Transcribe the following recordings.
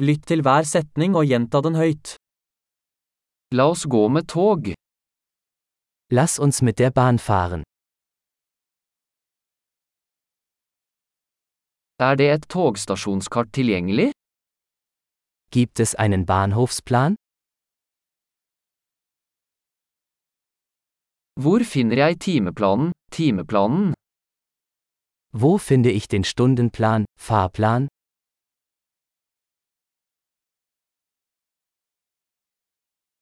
Lytt til hver setning og gjenta den høyt. La oss gå med tog. Lass uns mit der Bahn fahren. Er det et togstasjonskart tilgjengelig? Gibt es einen Bahnhofsplan? Hvor finner jeg timeplanen, timeplanen? Wo finde ich den Stundenplan, Fahrplan?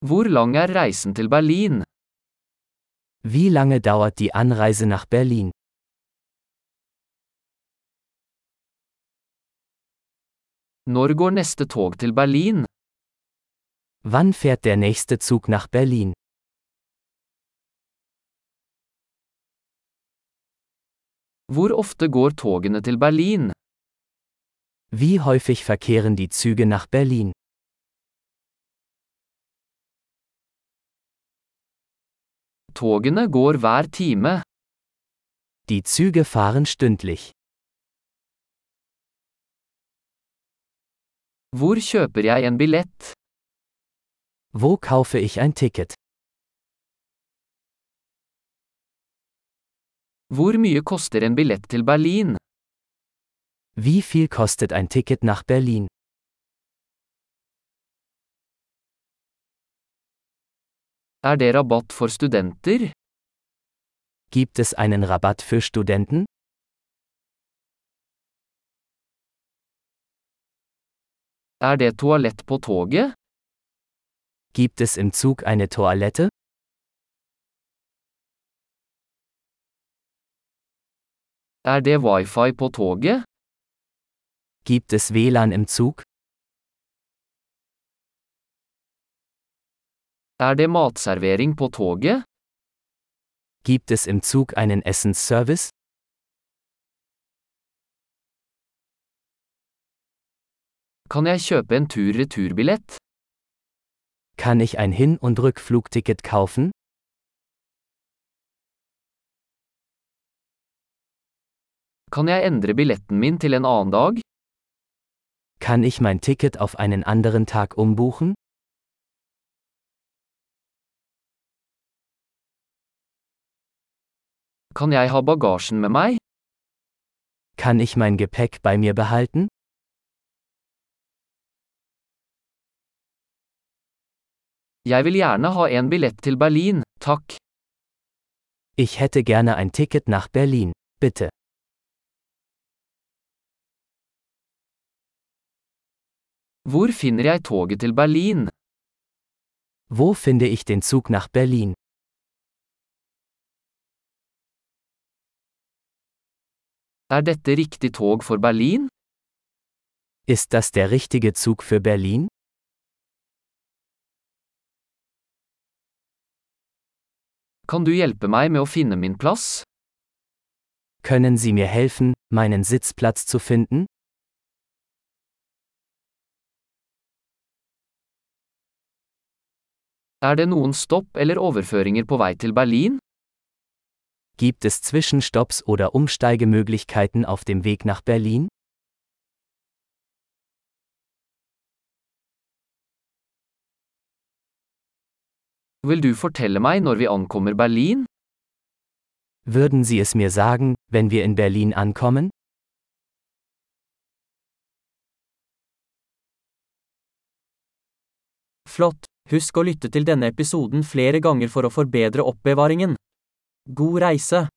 Hvor lang er reisen til Berlin? Wie lange dauert die Anreise nach Berlin? Når går neste tog til Berlin? Wann fährt der nächste Zug nach Berlin? Hvor ofte går togene til Berlin? Wie häufig verkehren die Züge nach Berlin? Togene går hver time. Die Züge fahren stündlich. Hvor kjøper jeg en billett? Wo kaufe ich ein Ticket? Hvor mye koster en billett til Berlin? Wie viel kostet ein Ticket nach Berlin? Er det rabatt for studenter? Gibt es einen Rabatt für Studenten? Er det toalett på toget? Gibt es im Zug eine Toilette? Er det wifi på toget? Gibt es WLAN im Zug? Er det matservering på toget? Gibt es im Zug einen Essensservice? Kan jeg kjøpe en tur-returbillett? Kann ich ein Hin- und Rückflugticket kaufen? Kan jeg endre billetten min til en annen dag? Kann ich mein Ticket auf einen anderen Tag umbuchen? Kan jeg ha bagasjen med meg? Kann ich mein Gepäck bei mir behalten? Jeg vil gjerne ha en billett til Berlin, takk. Ich hätte gerne ein Ticket nach Berlin, bitte. Hvor finner jeg toget til Berlin? Wo finde ich den Zug nach Berlin? Er dette riktig tog for Berlin? Ist das der richtige Zug für Berlin? Kan du hjelpe meg med å finne min plass? Können Sie mir helfen, meinen Sitzplatz zu finden? Er det noen stopp eller overføringer på vei til Berlin? Gibt es Zwischenstopps oder Umsteigemöglichkeiten auf dem Weg nach Berlin? Vil du fortelle meg når vi ankommer Berlin? Würden Sie es mir sagen, wenn wir in Berlin ankommen? Flott! Husk å lytte til denne episoden flere ganger for å forbedre oppbevaringen. God reise!